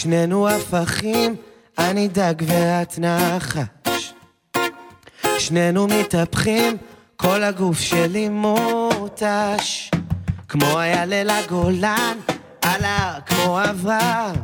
שנינו הפכים, אני דג ואת נחש. שנינו מתהפכים, כל הגוף שלי מותש. כמו היה ליל הגולן, על ההר כמו אברהם.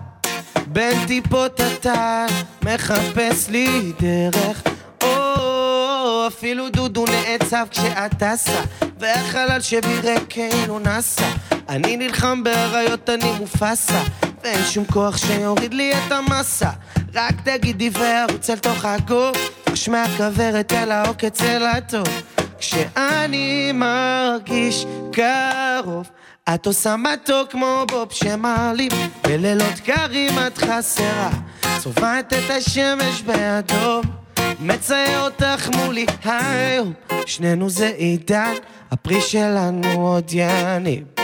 בין טיפות אתה מחפש לי דרך. או, אפילו דודו נעצב כשאת טסה, והחלל שבירקנו נסע. אני נלחם באריות, אני מופסה, ואין שום כוח שיוריד לי את המסה. רק תגידי וארוץ אל תוך הגוף, ראש מהכוורת אל העוקץ אל הטוב. כשאני מרגיש קרוב, את עושה מתוק כמו בוב שמעלים, בלילות קרים את חסרה, צובעת את השמש באדום, מצייר אותך מולי היום, שנינו זה עידן, הפרי שלנו עוד יניב.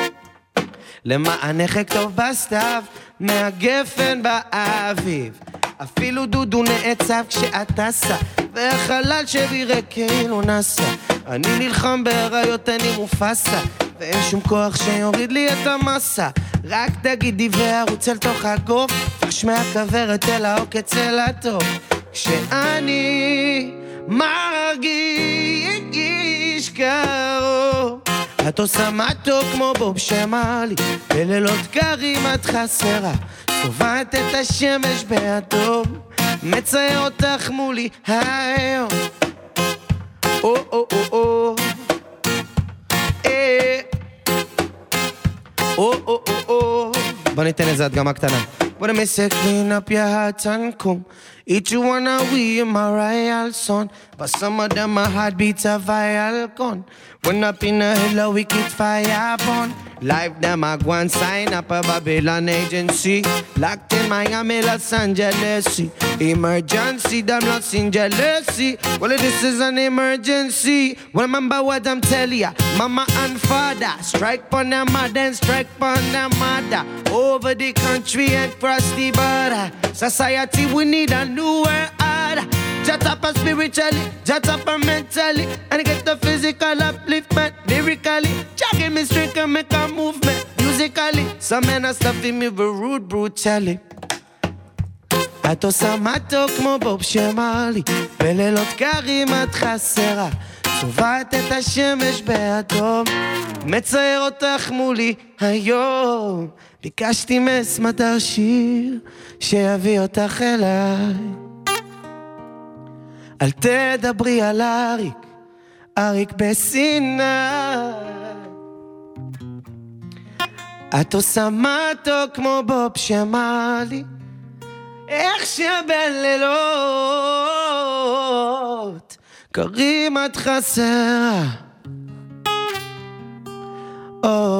למענך אכתוב בסתיו, מהגפן באביב. אפילו דודו נעצב כשאת טסה, והחלל שבי ריק כאילו נסע. אני נלחם באריות, אני מופסה, ואין שום כוח שיוריד לי את המסה. רק תגידי וארוץ אל תוך הגוף, פרש מהכוורת אל העוקץ אל הטוב. כשאני מרגיש את עושה מתוק כמו בוב שמאלי, בלילות קרים את חסרה, צובעת את השמש באדום, מצייר אותך מולי היום. או או או או אה. או או או או בוא ניתן איזה הדגמה קטנה. What a mess, eh, clean up your heart and come. Each one of we in my royal son. But some of them my heartbeats a vial gun. When up in a hell, wicked fire burn. Life them a go and sign up a Babylon agency. Locked in Miami, Los Angeles. Emergency, them lost in jealousy. Well, this is an emergency. Remember what I'm telling ya. Mama and father, strike pon their mother and strike pon their mother. Over the country and cross the border. Society, we need a new world order. Jot up spiritually, jot up mentally, musically. Some men are stuffing me with rude brutally. את עושה מתוק כמו בוב שמאלי, בלילות קרים את חסרה, צובעת את השמש באדום, מצייר אותך מולי היום. ביקשתי מסמדר שיר, שיביא אותך אליי. אל תדברי על אריק, אריק בסיני. את עושה מתוק כמו בוב שמאלי, איך שבלילות קרים את חסרה. או